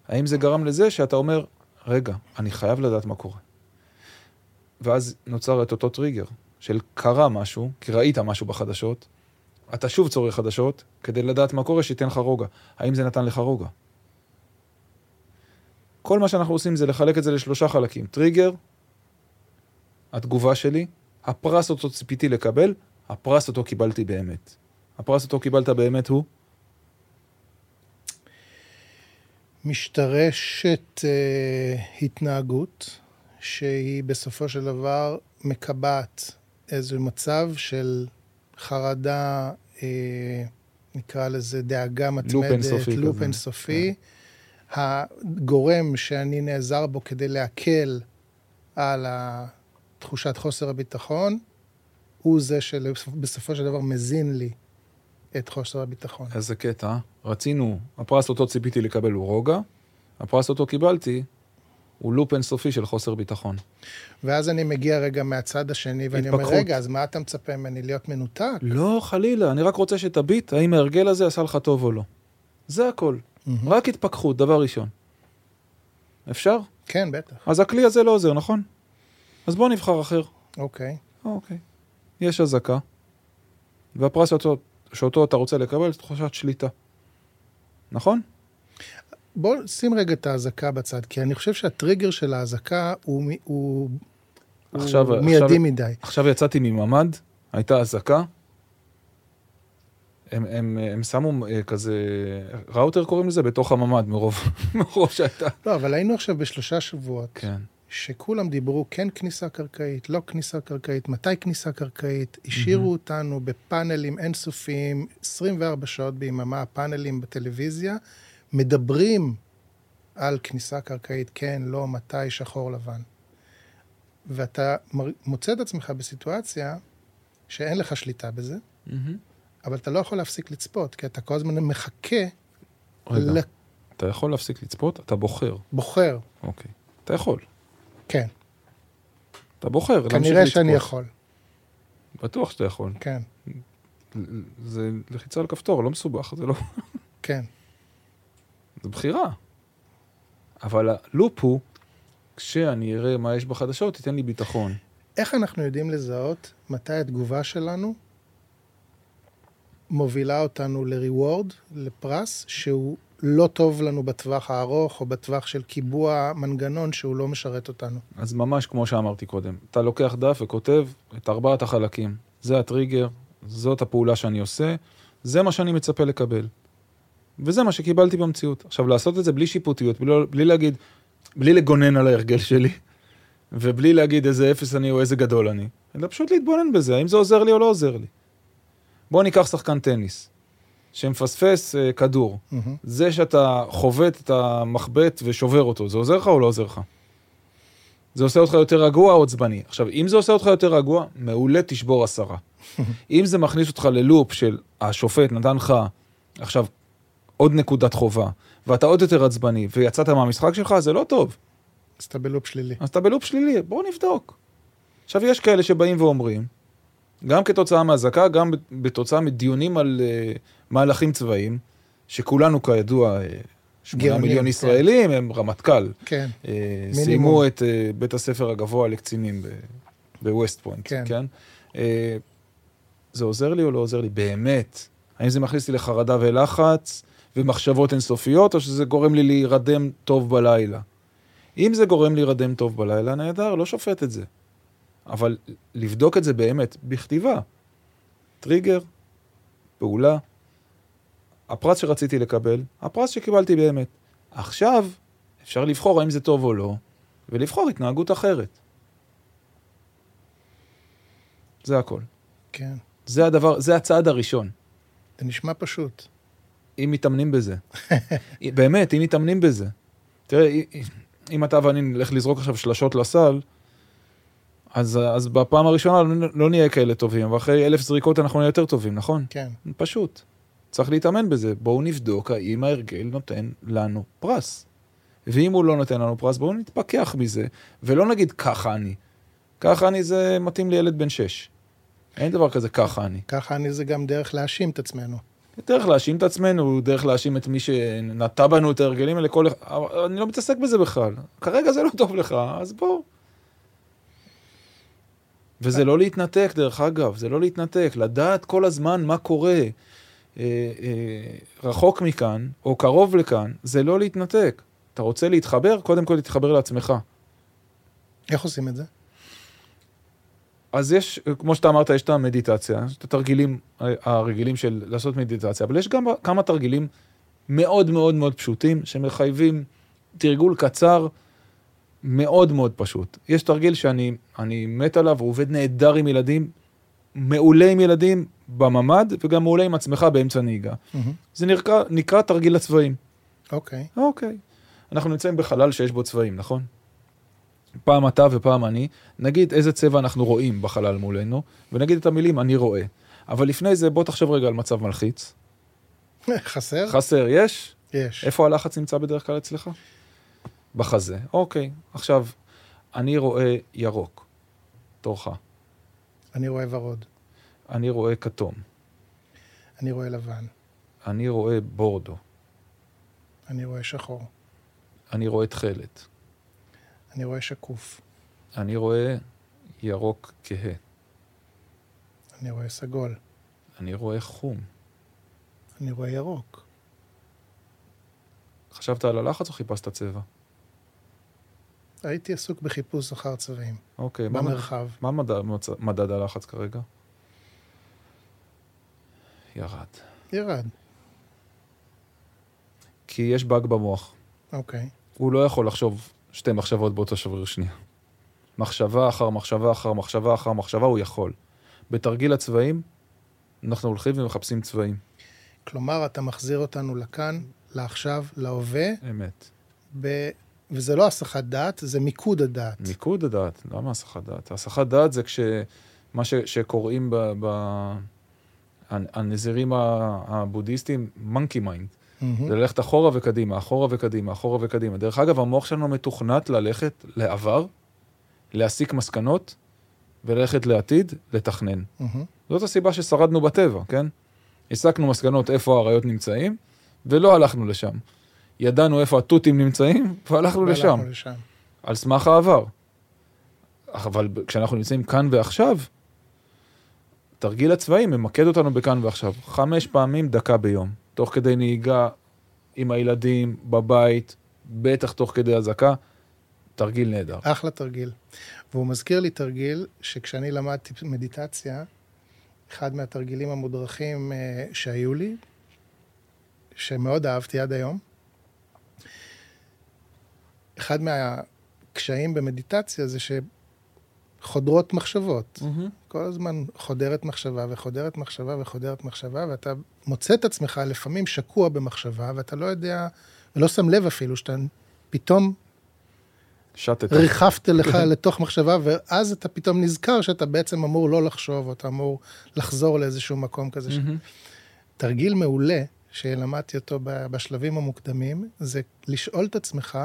האם זה גרם לזה שאתה אומר, רגע, אני חייב לדעת מה קורה. ואז נוצר את אותו טריגר של קרה משהו, כי ראית משהו בחדשות, אתה שוב צורך חדשות, כדי לדעת מה קורה, שייתן לך רוגע. האם זה נתן לך רוגע? כל מה שאנחנו עושים זה לחלק את זה לשלושה חלקים. טריגר, התגובה שלי, הפרס אותו ציפיתי לקבל, הפרס אותו קיבלתי באמת. הפרס אותו קיבלת באמת הוא? משתרשת אה, התנהגות שהיא בסופו של דבר מקבעת איזה מצב של חרדה, אה, נקרא לזה דאגה מתמדת, לופ אינסופי לופ. אינסופי. הגורם שאני נעזר בו כדי להקל על תחושת חוסר הביטחון, הוא זה שבסופו של דבר מזין לי את חוסר הביטחון. איזה קטע. רצינו, הפרס אותו ציפיתי לקבל הוא רוגע, הפרס אותו קיבלתי הוא לופ אינסופי של חוסר ביטחון. ואז אני מגיע רגע מהצד השני, ואני אומר, התפכחות. רגע, אז מה אתה מצפה ממני להיות מנותק? לא, חלילה, אני רק רוצה שתביט האם ההרגל הזה עשה לך טוב או לא. זה הכל. מהמם. רק התפכחות, דבר ראשון. אפשר? כן, בטח. אז הכלי הזה לא עוזר, נכון? אז בוא נבחר אחר. אוקיי. אוקיי. יש אזעקה, והפרס שאותו, שאותו אתה רוצה לקבל זה תחושת שליטה. נכון? בוא שים רגע את האזעקה בצד, כי אני חושב שהטריגר של האזעקה הוא, הוא, עכשיו- הוא עכשיו- מיידי מדי. עכשיו יצאתי מממ"ד, הייתה אזעקה. הם, הם, הם שמו אה, כזה, ראוטר קוראים לזה, בתוך הממ"ד, מרוב, מרוב שהייתה. לא, אבל היינו עכשיו בשלושה שבועות, כן. שכולם דיברו כן כניסה קרקעית, לא כניסה קרקעית, מתי כניסה קרקעית, השאירו אותנו בפאנלים אינסופיים, 24 שעות ביממה, הפאנלים בטלוויזיה, מדברים על כניסה קרקעית, כן, לא, מתי, שחור לבן. ואתה מוצא את עצמך בסיטואציה שאין לך שליטה בזה, מהמם. אבל אתה לא יכול להפסיק לצפות, כי אתה כל הזמן מחכה, רגע, ל- אתה יכול להפסיק לצפות? אתה בוחר. בוחר. אוקיי. אתה יכול. כן, אתה בוחר לצפות. כנראה שאני יכול, בטוח שאתה יכול. כן, זה לחיצה על כפתור, לא מסובך, זה לא... כן. זו בחירה. אבל הלופ הוא, כשאני אראה מה יש בחדשות, תיתן לי ביטחון. איך אנחנו יודעים לזהות מתי התגובה שלנו מובילה אותנו ל-reward, לפרס, שהוא לא טוב לנו בטווח הארוך, או בטווח של קיבוע מנגנון שהוא לא משרת אותנו. אז ממש כמו שאמרתי קודם, אתה לוקח דף וכותב את ארבעת החלקים. זה הטריגר, זאת הפעולה שאני עושה, זה מה שאני מצפה לקבל. וזה מה שקיבלתי במציאות. עכשיו, לעשות את זה בלי שיפוטיות, בלי, בלי להגיד, בלי לגונן על ההרגל שלי, ובלי להגיד איזה אפס אני או איזה גדול אני, אלא פשוט להתבונן בזה, האם זה עוזר לי או לא עוזר לי. בוא ניקח שחקן טניס, שמפספס אה, כדור. מהמם. זה שאתה חובט את המחבט ושובר אותו, זה עוזר לך או לא עוזר לך? זה עושה אותך יותר רגוע או עצבני? עכשיו, אם זה עושה אותך יותר רגוע, מעולה, תשבור עשרה. אם זה מכניס אותך ללופ של השופט נתן לך עכשיו עוד נקודת חובה, ואתה עוד יותר עצבני, ויצאת מהמשחק שלך, זה לא טוב. אז אתה בלופ שלילי. אז אתה בלופ שלילי, בואו נבדוק. עכשיו, יש כאלה שבאים ואומרים, גם כתוצאה מהזעקה, גם בתוצאה מדיונים על uh, מהלכים צבאיים, שכולנו כידוע, uh, שמונה מיליון כן. ישראלים, הם רמטכ"ל. כן, אה, מינימום. סיימו את אה, בית הספר הגבוה לקצינים בווסט פוינט, כן. כן? אה, זה עוזר לי או לא עוזר לי? באמת. האם זה מכניס אותי לחרדה ולחץ ומחשבות אינסופיות, או שזה גורם לי להירדם טוב בלילה? אם זה גורם להירדם טוב בלילה, נהדר, לא שופט את זה. אבל לבדוק את זה באמת, בכתיבה. טריגר, פעולה, הפרס שרציתי לקבל, הפרס שקיבלתי באמת. עכשיו אפשר לבחור האם זה טוב או לא, ולבחור התנהגות אחרת. זה הכל. כן. זה הדבר, זה הצעד הראשון. זה נשמע פשוט. אם מתאמנים בזה. באמת, אם מתאמנים בזה. תראה, אם אתה ואני נלך לזרוק עכשיו שלשות לסל, אז, אז בפעם הראשונה לא, לא נהיה כאלה טובים, ואחרי אלף זריקות אנחנו נהיה יותר טובים, נכון? כן. פשוט. צריך להתאמן בזה. בואו נבדוק האם ההרגל נותן לנו פרס. ואם הוא לא נותן לנו פרס, בואו נתפכח מזה, ולא נגיד ככה אני. ככה אני זה מתאים לילד בן שש. אין דבר כזה ככה אני. ככה אני זה גם דרך להאשים את עצמנו. דרך להאשים את עצמנו, דרך להאשים את מי שנטע בנו את ההרגלים האלה, כל... אבל אני לא מתעסק בזה בכלל. כרגע זה לא טוב לך, אז בוא. וזה לא להתנתק, דרך אגב, זה לא להתנתק, לדעת כל הזמן מה קורה אה, אה, רחוק מכאן, או קרוב לכאן, זה לא להתנתק. אתה רוצה להתחבר? קודם כל תתחבר לעצמך. איך עושים את זה? אז יש, כמו שאתה אמרת, יש את המדיטציה, יש את התרגילים הרגילים של לעשות מדיטציה, אבל יש גם כמה תרגילים מאוד מאוד מאוד פשוטים, שמחייבים תרגול קצר, מאוד מאוד פשוט. יש תרגיל שאני אני מת עליו, הוא עובד נהדר עם ילדים, מעולה עם ילדים בממ"ד, וגם מעולה עם עצמך באמצע נהיגה. Mm-hmm. זה נקרא, נקרא תרגיל הצבעים. אוקיי. אוקיי. אנחנו נמצאים בחלל שיש בו צבעים, נכון? פעם אתה ופעם אני, נגיד איזה צבע אנחנו רואים בחלל מולנו, ונגיד את המילים אני רואה. אבל לפני זה בוא תחשב רגע על מצב מלחיץ. חסר? חסר, יש? יש. איפה הלחץ נמצא בדרך כלל אצלך? בחזה. אוקיי, עכשיו, אני רואה ירוק, תורך. אני רואה ורוד. אני רואה כתום. אני רואה לבן. אני רואה בורדו. אני רואה שחור. אני רואה תכלת. אני רואה שקוף. אני רואה ירוק כהה. אני רואה סגול. אני רואה חום. אני רואה ירוק. חשבת על הלחץ או חיפשת צבע? הייתי עסוק בחיפוש אחר צבעים. אוקיי, מה, במרחב. מה מדד, מצ- מדד הלחץ כרגע? ירד. ירד. כי יש באג במוח. אוקיי. הוא לא יכול לחשוב שתי מחשבות באותו שבריר שנייה. מחשבה אחר מחשבה אחר מחשבה אחר מחשבה הוא יכול. בתרגיל הצבעים, אנחנו הולכים ומחפשים צבעים. כלומר, אתה מחזיר אותנו לכאן, לעכשיו, להווה, אמת. וזה לא הסחת דעת, זה מיקוד הדעת. מיקוד הדעת, למה הסחת דעת? הסחת דעת זה כש... מה ש... שקוראים ב... ב... הנזירים הבודהיסטים, monkey mind. מהמם. זה ללכת אחורה וקדימה, אחורה וקדימה, אחורה וקדימה. דרך אגב, המוח שלנו מתוכנת ללכת לעבר, להסיק מסקנות, וללכת לעתיד, לתכנן. מהמם. זאת הסיבה ששרדנו בטבע, כן? הסקנו מסקנות איפה האריות נמצאים, ולא הלכנו לשם. ידענו איפה התותים נמצאים, והלכנו לשם, לשם. על סמך העבר. אבל כשאנחנו נמצאים כאן ועכשיו, תרגיל הצבעים ממקד אותנו בכאן ועכשיו. חמש פעמים דקה ביום, תוך כדי נהיגה עם הילדים, בבית, בטח תוך כדי אזעקה, תרגיל נהדר. אחלה תרגיל. והוא מזכיר לי תרגיל שכשאני למדתי מדיטציה, אחד מהתרגילים המודרכים אה, שהיו לי, שמאוד אהבתי עד היום, אחד מהקשיים במדיטציה זה שחודרות מחשבות. כל הזמן חודרת מחשבה וחודרת מחשבה וחודרת מחשבה, ואתה מוצא את עצמך לפעמים שקוע במחשבה, ואתה לא יודע, ולא שם לב אפילו, שאתה פתאום שטת. ריחפת לך לתוך מחשבה, ואז אתה פתאום נזכר שאתה בעצם אמור לא לחשוב, או אתה אמור לחזור לאיזשהו מקום כזה. ש... תרגיל מעולה, שלמדתי אותו בשלבים המוקדמים, זה לשאול את עצמך,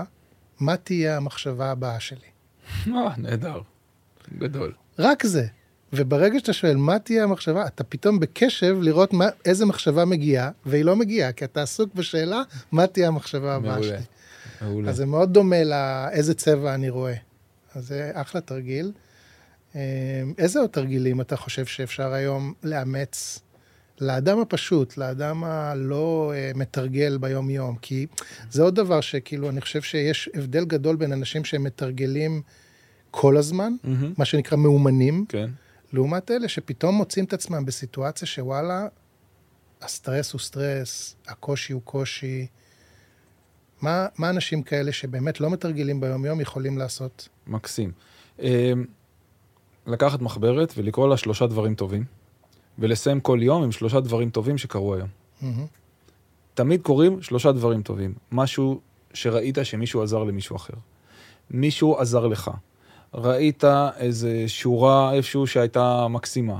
מה תהיה המחשבה הבאה שלי? אה, נהדר. גדול. רק זה. וברגע שאתה שואל מה תהיה המחשבה, אתה פתאום בקשב לראות מה, איזה מחשבה מגיעה, והיא לא מגיעה, כי אתה עסוק בשאלה מה תהיה המחשבה הבאה מעולה. שלי. מעולה. אז זה מאוד דומה לאיזה צבע אני רואה. אז זה אחלה תרגיל. אה, איזה עוד תרגילים אתה חושב שאפשר היום לאמץ לאדם הפשוט, לאדם הלא אה, מתרגל ביום-יום? כי זה עוד דבר שכאילו, אני חושב שיש הבדל גדול בין אנשים שהם מתרגלים כל הזמן, מהמם. מה שנקרא מאומנים, כן. לעומת אלה שפתאום מוצאים את עצמם בסיטואציה שוואלה, הסטרס הוא סטרס, הקושי הוא קושי. מה, מה אנשים כאלה שבאמת לא מתרגלים ביום-יום יכולים לעשות? מקסים. אמ, לקחת מחברת ולקרוא לה שלושה דברים טובים, ולסיים כל יום עם שלושה דברים טובים שקרו היום. מהמם. תמיד קורים שלושה דברים טובים. משהו שראית שמישהו עזר למישהו אחר. מישהו עזר לך. ראית איזה שורה איפשהו שהייתה מקסימה.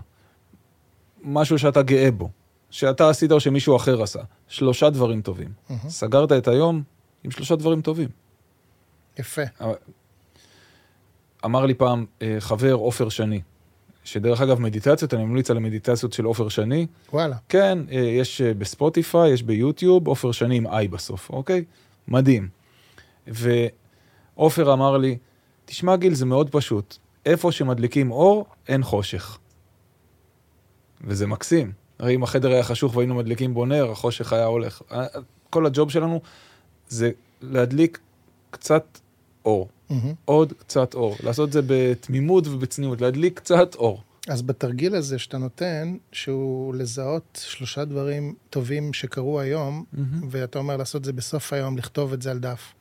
משהו שאתה גאה בו. שאתה עשית או שמישהו אחר עשה. שלושה דברים טובים. מהמם. סגרת את היום עם שלושה דברים טובים. יפה. אמר לי פעם אה, חבר עופר שני, שדרך אגב מדיטציות, אני ממליץ על המדיטציות של עופר שני. וואלה. כן, אה, יש אה, בספוטיפיי, יש ביוטיוב, עופר שני עם איי בסוף, אוקיי? מדהים. ועופר אמר לי, תשמע גיל, זה מאוד פשוט. איפה שמדליקים אור, אין חושך. וזה מקסים. הרי אם החדר היה חשוך והיינו מדליקים בו נר, החושך היה הולך. כל הג'וב שלנו זה להדליק קצת אור. מהמם. עוד קצת אור. לעשות את זה בתמימות ובצניעות, להדליק קצת אור. אז בתרגיל הזה שאתה נותן, שהוא לזהות שלושה דברים טובים שקרו היום, ואתה אומר לעשות את זה בסוף היום, לכתוב את זה על דף.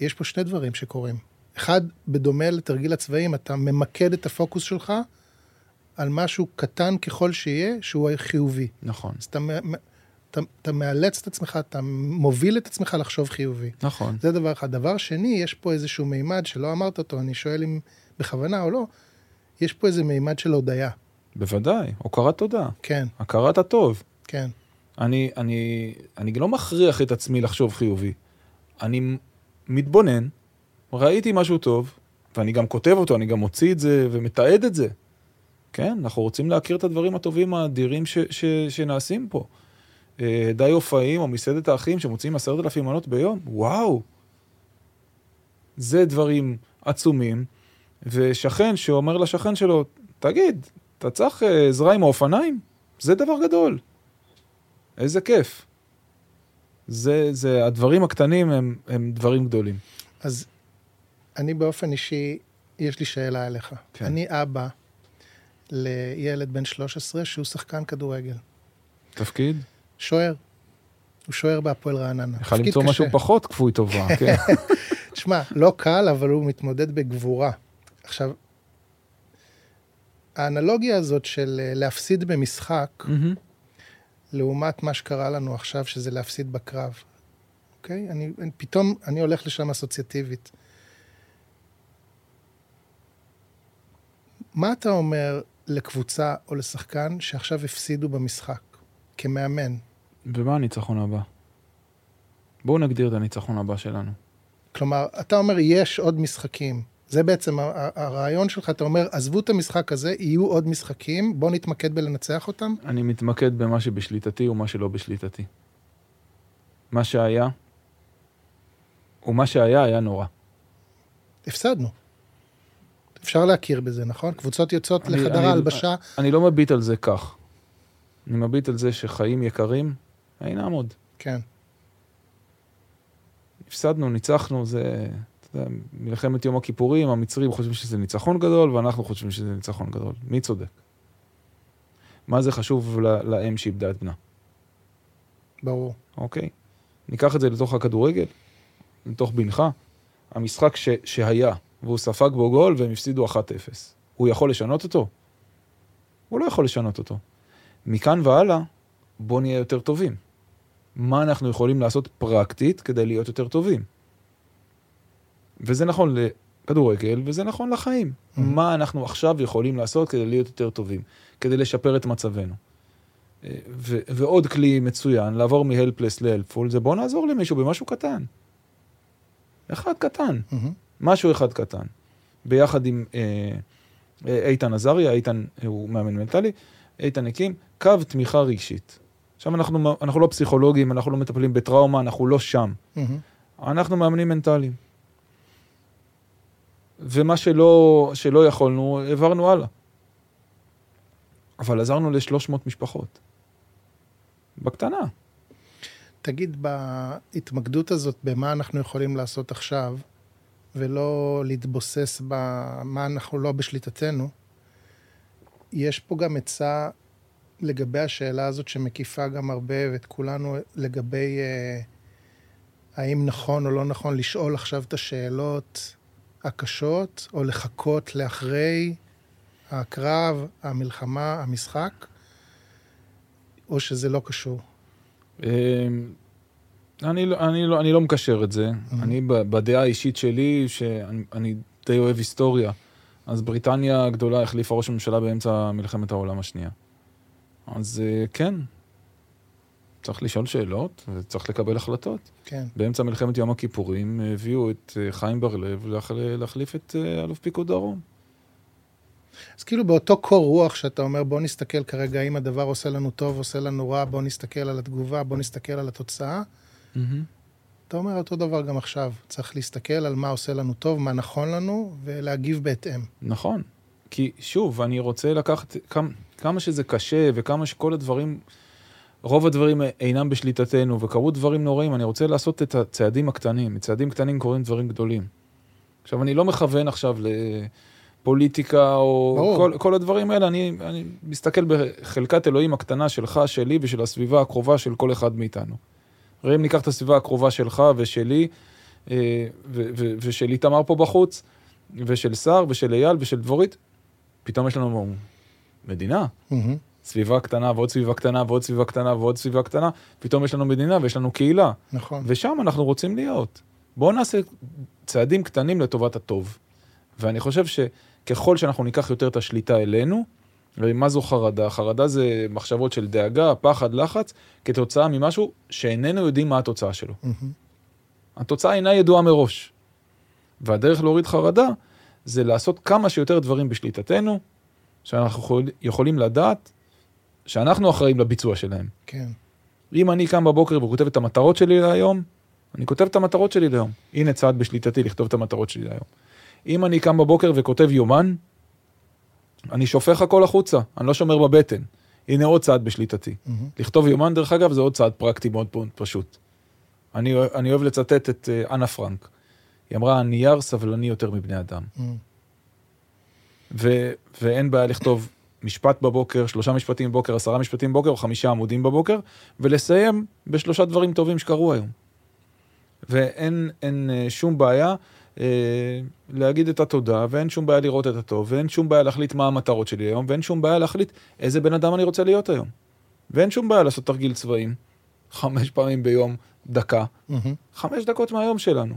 יש פה שני דברים שקורים. אחד, בדומה לתרגיל הצבעים, אתה ממקד את הפוקוס שלך על משהו קטן ככל שיהיה, שהוא חיובי. נכון, אז אתה, אתה, אתה מאלץ את עצמך, אתה מוביל את עצמך לחשוב חיובי. נכון. זה דבר אחד. דבר שני, יש פה איזשהו מימד שלא אמרת אותו, אני שואל אם בכוונה או לא, יש פה איזה מימד של הודיה. בוודאי, הוקרת תודה, כן, הכרת הטוב. כן. אני, אני, אני לא מכריח את עצמי לחשוב חיובי. אני מתבונן, ראיתי משהו טוב, ואני גם כותב אותו, אני גם מוציא את זה ומתעד את זה. כן, אנחנו רוצים להכיר את הדברים הטובים האדירים ש, ש, שנעשים פה. אה, די הופעים או מסעדת האחים שמוציאים עשרת אלפים מנות ביום, וואו. זה דברים עצומים, ושכן שאומר לשכן שלו, תגיד, אתה צריך אה, עזרה עם האופניים? זה דבר גדול. איזה כיף. זה, זה, הדברים הקטנים הם, הם דברים גדולים. אז אני באופן אישי, יש לי שאלה אליך. כן. אני אבא לילד בן 13 שהוא שחקן כדורגל. תפקיד? שוער. הוא שוער בהפועל רעננה. יכול למצוא קשה. משהו פחות כפוי טובה, כן. תשמע, לא קל, אבל הוא מתמודד בגבורה. עכשיו, האנלוגיה הזאת של אה, להפסיד במשחק, מהמם. לעומת מה שקרה לנו עכשיו, שזה להפסיד בקרב, אוקיי? אני, אני פתאום, אני הולך לשם אסוציאטיבית. מה אתה אומר לקבוצה או לשחקן שעכשיו הפסידו במשחק, כמאמן? ומה הניצחון הבא? בואו נגדיר את הניצחון הבא שלנו. כלומר, אתה אומר, יש עוד משחקים. זה בעצם הרעיון שלך, אתה אומר, עזבו את המשחק הזה, יהיו עוד משחקים, בואו נתמקד בלנצח אותם. אני מתמקד במה שבשליטתי ומה שלא בשליטתי. מה שהיה, ומה שהיה היה נורא. הפסדנו. אפשר להכיר בזה, נכון? קבוצות יוצאות אני- לחדר אני- ההלבשה, אני לא מביט על זה כך. אני מביט על זה שחיים יקרים, אינם עוד. כן. הפסדנו, ניצחנו, זה... אתה יודע, מלחמת יום הכיפורים, המצרים חושבים שזה ניצחון גדול, ואנחנו חושבים שזה ניצחון גדול. מי צודק? מה זה חשוב לאם שאיבדה את בנה, ברור. אוקיי? ניקח את זה לתוך הכדורגל, לתוך בנך. המשחק ש- שהיה, והוא ספג בו גול והם הפסידו 1-0. הוא יכול לשנות אותו? הוא לא יכול לשנות אותו. מכאן והלאה, בוא נהיה יותר טובים. מה אנחנו יכולים לעשות פרקטית כדי להיות יותר טובים? וזה נכון לכדורגל, וזה נכון לחיים. Mhm. מה אנחנו עכשיו יכולים לעשות כדי להיות יותר טובים, כדי לשפר את מצבנו. אה, ו- ועוד כלי מצוין, לעבור מ-helpless ל-helpful, זה בוא נעזור למישהו במשהו קטן. אחד קטן, מהמם. משהו אחד קטן. ביחד עם אה, אה, איתן עזריה, איתן הוא מאמן מנטלי, איתן הקים קו תמיכה רגשית. עכשיו אנחנו, אנחנו לא פסיכולוגים, אנחנו לא מטפלים בטראומה, אנחנו לא שם. מהמם. אנחנו מאמנים מנטליים. ומה שלא, שלא יכולנו, העברנו הלאה. אבל עזרנו ל-300 משפחות. בקטנה. תגיד, בהתמקדות הזאת, במה אנחנו יכולים לעשות עכשיו, ולא להתבוסס במה אנחנו לא בשליטתנו, יש פה גם עצה לגבי השאלה הזאת שמקיפה גם הרבה ואת כולנו לגבי אה, האם נכון או לא נכון לשאול עכשיו את השאלות הקשות, או לחכות לאחרי הקרב, המלחמה, המשחק, או שזה לא קשור. אמ, אני, לא- אני, לא, אני לא מקשר את זה. אני ב- בדעה האישית שלי, שאני אני די אוהב היסטוריה, אז בריטניה הגדולה החליפה ראש ממשלה באמצע מלחמת העולם השנייה. אז אה, כן, צריך לשאול שאלות וצריך לקבל החלטות. כן. באמצע מלחמת יום הכיפורים הביאו את אה, חיים בר-לב להח- להחליף את אה, אלוף פיקוד דרום. אז כאילו באותו קור רוח שאתה אומר, בוא נסתכל כרגע אם הדבר עושה לנו טוב, עושה לנו רע, בוא נסתכל על התגובה, בוא נסתכל על התוצאה, אתה אומר אותו דבר גם עכשיו. צריך להסתכל על מה עושה לנו טוב, מה נכון לנו, ולהגיב בהתאם. נכון. כי שוב, אני רוצה לקחת כמה, כמה שזה קשה וכמה שכל הדברים, רוב הדברים אינם בשליטתנו וקרו דברים נוראים, אני רוצה לעשות את הצעדים הקטנים. מצעדים קטנים קורים דברים גדולים. עכשיו, אני לא מכוון עכשיו לפוליטיקה או כל, כל הדברים האלה, אני, אני מסתכל בחלקת אלוהים הקטנה שלך, שלי ושל הסביבה הקרובה של כל אחד מאיתנו. הרי אם ניקח את הסביבה הקרובה שלך ושלי, אה, ושל איתמר פה בחוץ, ושל שר, ושל אייל, ושל דבורית, פתאום יש לנו מדינה. Mm-hmm. סביבה קטנה ועוד סביבה קטנה ועוד סביבה קטנה ועוד סביבה קטנה, פתאום יש לנו מדינה ויש לנו קהילה. נכון. ושם אנחנו רוצים להיות. בואו נעשה צעדים קטנים לטובת הטוב. ואני חושב שככל שאנחנו ניקח יותר את השליטה אלינו, ומה זו חרדה? חרדה זה מחשבות של דאגה, פחד, לחץ, כתוצאה ממשהו שאיננו יודעים מה התוצאה שלו. Mm-hmm. התוצאה אינה ידועה מראש. והדרך להוריד חרדה זה לעשות כמה שיותר דברים בשליטתנו, שאנחנו יכול, יכולים לדעת שאנחנו אחראים לביצוע שלהם. כן. אם אני קם בבוקר וכותב את המטרות שלי להיום, אני כותב את המטרות שלי להיום. הנה צעד בשליטתי לכתוב את המטרות שלי להיום. אם אני קם בבוקר וכותב יומן, אני שופך הכל החוצה, אני לא שומר בבטן. הנה עוד צעד בשליטתי. Mm-hmm. לכתוב יומן, דרך אגב, זה עוד צעד פרקטי מאוד פשוט. אני, אני אוהב לצטט את uh, אנה פרנק. היא אמרה, הנייר סבלני יותר מבני אדם. Mm-hmm. ו, ואין בעיה לכתוב משפט בבוקר, שלושה משפטים בבוקר, עשרה משפטים בבוקר, או חמישה עמודים בבוקר, ולסיים בשלושה דברים טובים שקרו היום. ואין אין, uh, שום בעיה אה, להגיד את התודה, ואין שום בעיה לראות את הטוב, ואין שום בעיה להחליט מה המטרות שלי היום, ואין שום בעיה להחליט איזה בן אדם אני רוצה להיות היום. ואין שום בעיה לעשות תרגיל צבעים, חמש פעמים ביום, דקה, mm-hmm. חמש דקות מהיום שלנו.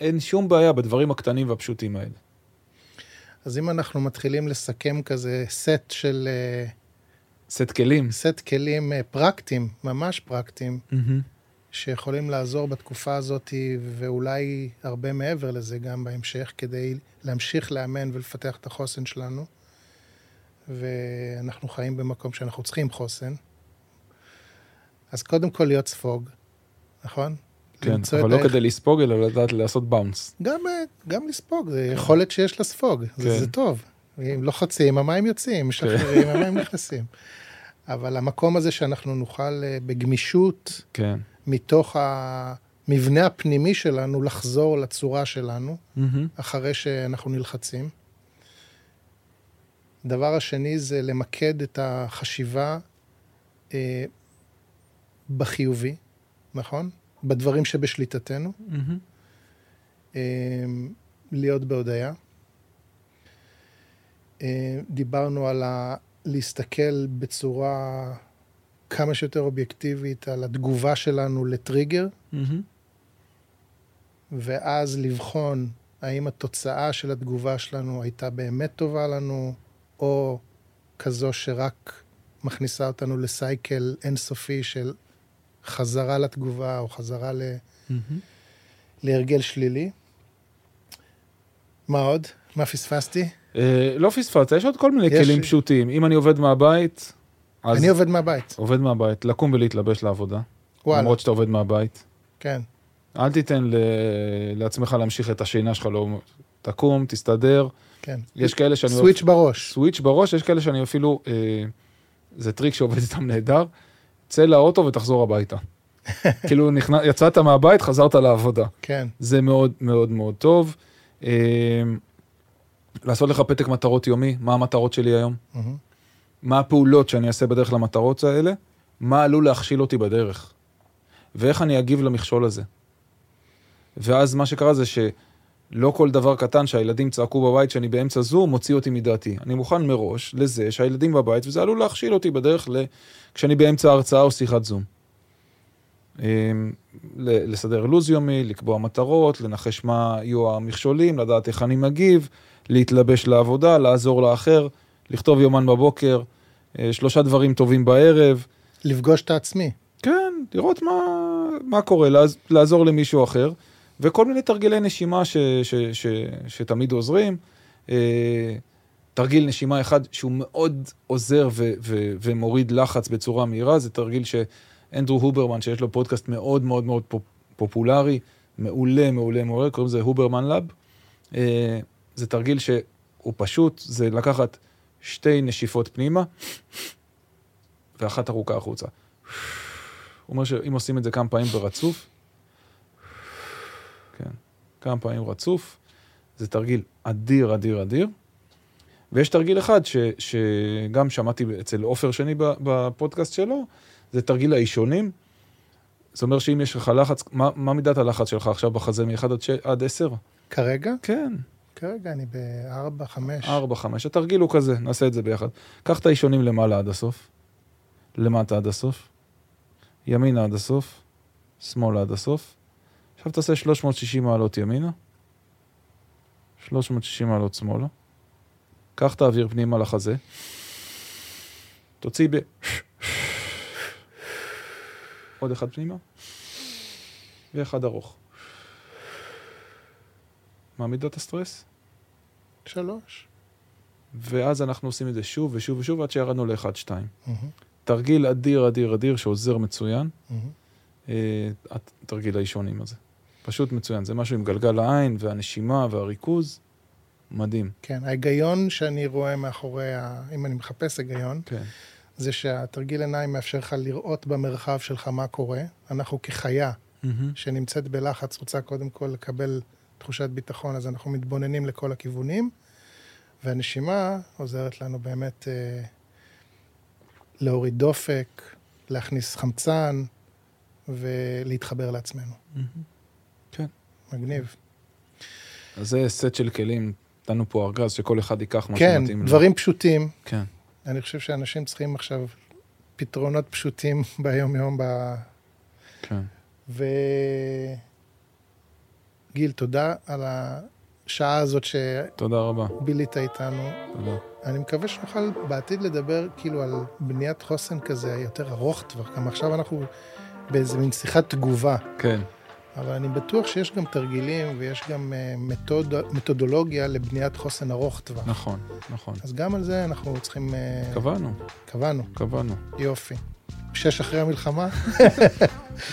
אין שום בעיה בדברים הקטנים והפשוטים האלה. אז אם אנחנו מתחילים לסכם כזה סט של... אה, סט כלים. סט כלים אה, פרקטיים, ממש פרקטיים, mm-hmm. שיכולים לעזור בתקופה הזאת, ואולי הרבה מעבר לזה גם בהמשך, כדי להמשיך לאמן ולפתח את החוסן שלנו. ואנחנו חיים במקום שאנחנו צריכים חוסן. אז קודם כל להיות ספוג, נכון? כן, אבל לא. כדי לספוג, אלא לדעת לעשות באונס. גם, גם לספוג, זה. יכולת שיש לספוג, כן. זה, זה טוב. אם לוחצים, המים יוצאים, משחררים, כן. המים נכנסים. אבל המקום הזה שאנחנו נוכל אה, בגמישות, כן. מתוך המבנה הפנימי שלנו לחזור לצורה שלנו, mm-hmm. אחרי שאנחנו נלחצים. דבר השני זה למקד את החשיבה אה, בחיובי, נכון? בדברים שבשליטתנו. Mm-hmm. אה, להיות בהודיה. אה, דיברנו על ה... להסתכל בצורה כמה שיותר אובייקטיבית על התגובה שלנו לטריגר, mm-hmm. ואז לבחון האם התוצאה של התגובה שלנו הייתה באמת טובה לנו, או כזו שרק מכניסה אותנו לסייקל אינסופי של חזרה לתגובה או חזרה ל... mm-hmm. להרגל שלילי. מה עוד? מה פספסתי? אה, לא פספסת, יש עוד כל מיני יש... כלים פשוטים. אם אני עובד מהבית, אני עובד מהבית. עובד מהבית, לקום ולהתלבש לעבודה. וואלה. למרות שאתה עובד מהבית. כן. אל תיתן ל... לעצמך להמשיך את השינה שלך, לא... תקום, תסתדר. כן. יש כאלה שאני... סוויץ' בראש. סוויץ' בראש, יש כאלה שאני אפילו... אה, זה טריק שעובד איתם נהדר. צא לאוטו ותחזור הביתה. כאילו נכנ... יצאת מהבית, חזרת לעבודה. כן. זה מאוד מאוד מאוד טוב. אה, לעשות לך פתק מטרות יומי, מה המטרות שלי היום? Mm-hmm. מה הפעולות שאני אעשה בדרך למטרות האלה, מה עלול להכשיל אותי בדרך, ואיך אני אגיב למכשול הזה. ואז מה שקרה זה שלא כל דבר קטן שהילדים צעקו בבית שאני באמצע זום מוציא אותי מדעתי. אני מוכן מראש לזה שהילדים בבית, וזה עלול להכשיל אותי בדרך ל... כשאני באמצע הרצאה או שיחת זום. אמ, לסדר לו"ז יומי, לקבוע מטרות, לנחש מה יהיו המכשולים, לדעת איך אני מגיב, להתלבש לעבודה, לעזור לאחר. לכתוב יומן בבוקר, אה, שלושה דברים טובים בערב. לפגוש את העצמי. כן, לראות מה, מה קורה, לעז, לעזור למישהו אחר, וכל מיני תרגילי נשימה ש, ש, ש, ש, שתמיד עוזרים. אה, תרגיל נשימה אחד שהוא מאוד עוזר ו, ו, ומוריד לחץ בצורה מהירה, זה תרגיל שאנדרו הוברמן, שיש לו פודקאסט מאוד מאוד מאוד פופולרי, מעולה, מעולה, מעולה, קוראים לזה הוברמן לאב. אה, זה תרגיל שהוא פשוט, זה לקחת שתי נשיפות פנימה, ואחת ארוכה החוצה. הוא אומר שאם עושים את זה כמה פעמים ברצוף, כמה פעמים רצוף, זה תרגיל אדיר, אדיר, אדיר. ויש תרגיל אחד ש, שגם שמעתי אצל עופר שני בפודקאסט שלו, זה תרגיל האישונים. זאת אומרת שאם יש לך לחץ, מה, מה מידת הלחץ שלך עכשיו בחזה מ-1 עד, עד 10? כרגע? כן. כרגע אני ב-4, 5. 4, 5. התרגיל הוא כזה, נעשה את זה ביחד. קח את האישונים למעלה עד הסוף, למטה עד הסוף, ימינה עד הסוף, שמאלה עד הסוף. עכשיו תעשה 360 מעלות ימינה, 360 מעלות שמאלה. קח את האוויר פנימה לחזה, תוציא ב... עוד אחד פנימה, ואחד ארוך. מה מידת הסטרס? שלוש. ואז אנחנו עושים את זה שוב ושוב ושוב עד שירדנו ל-1-2. Mm-hmm. תרגיל אדיר, אדיר, אדיר, שעוזר מצוין. Mm-hmm. תרגיל האישונים הזה. פשוט מצוין. זה משהו עם גלגל העין והנשימה והריכוז. מדהים. כן, ההיגיון שאני רואה מאחורי, ה... אם אני מחפש היגיון, כן. זה שהתרגיל עיניים מאפשר לך לראות במרחב שלך מה קורה. אנחנו כחיה mm-hmm. שנמצאת בלחץ רוצה קודם כל לקבל תחושת ביטחון, אז אנחנו מתבוננים לכל הכיוונים, והנשימה עוזרת לנו באמת אה, להוריד דופק, להכניס חמצן ולהתחבר לעצמנו. Mm-hmm. כן. מגניב. אז זה סט של כלים נתנו פה ארגז שכל אחד ייקח מה כן, שמתאים לו. כן, דברים פשוטים. כן. אני חושב שאנשים צריכים עכשיו פתרונות פשוטים ביום-יום. ב... כן. וגיל, תודה על השעה הזאת ש... תודה רבה. בילית איתנו. תודה. אני מקווה שנוכל בעתיד לדבר כאילו על בניית חוסן כזה יותר ארוך טווח. גם עכשיו אנחנו באיזה מין שיחת תגובה. כן. אבל אני בטוח שיש גם תרגילים ויש גם אה, מתוד, מתודולוגיה לבניית חוסן ארוך טווח. נכון, נכון. אז גם על זה אנחנו צריכים... אה, קבענו. קבענו. קבענו. יופי. שש אחרי המלחמה.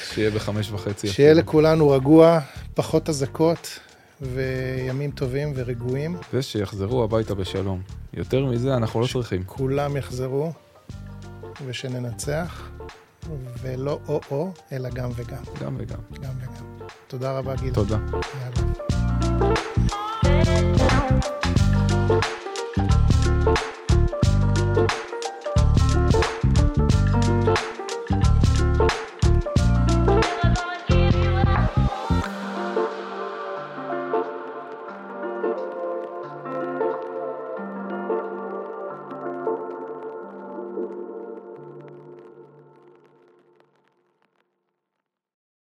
שיהיה בחמש וחצי. שיהיה לכולנו רגוע, פחות אזעקות, וימים טובים ורגועים. ושיחזרו הביתה בשלום. יותר מזה אנחנו לא צריכים. כולם יחזרו, ושננצח. ולא או-או, אלא גם וגם. גם וגם. גם וגם. תודה רבה, גיל. תודה. יאללה.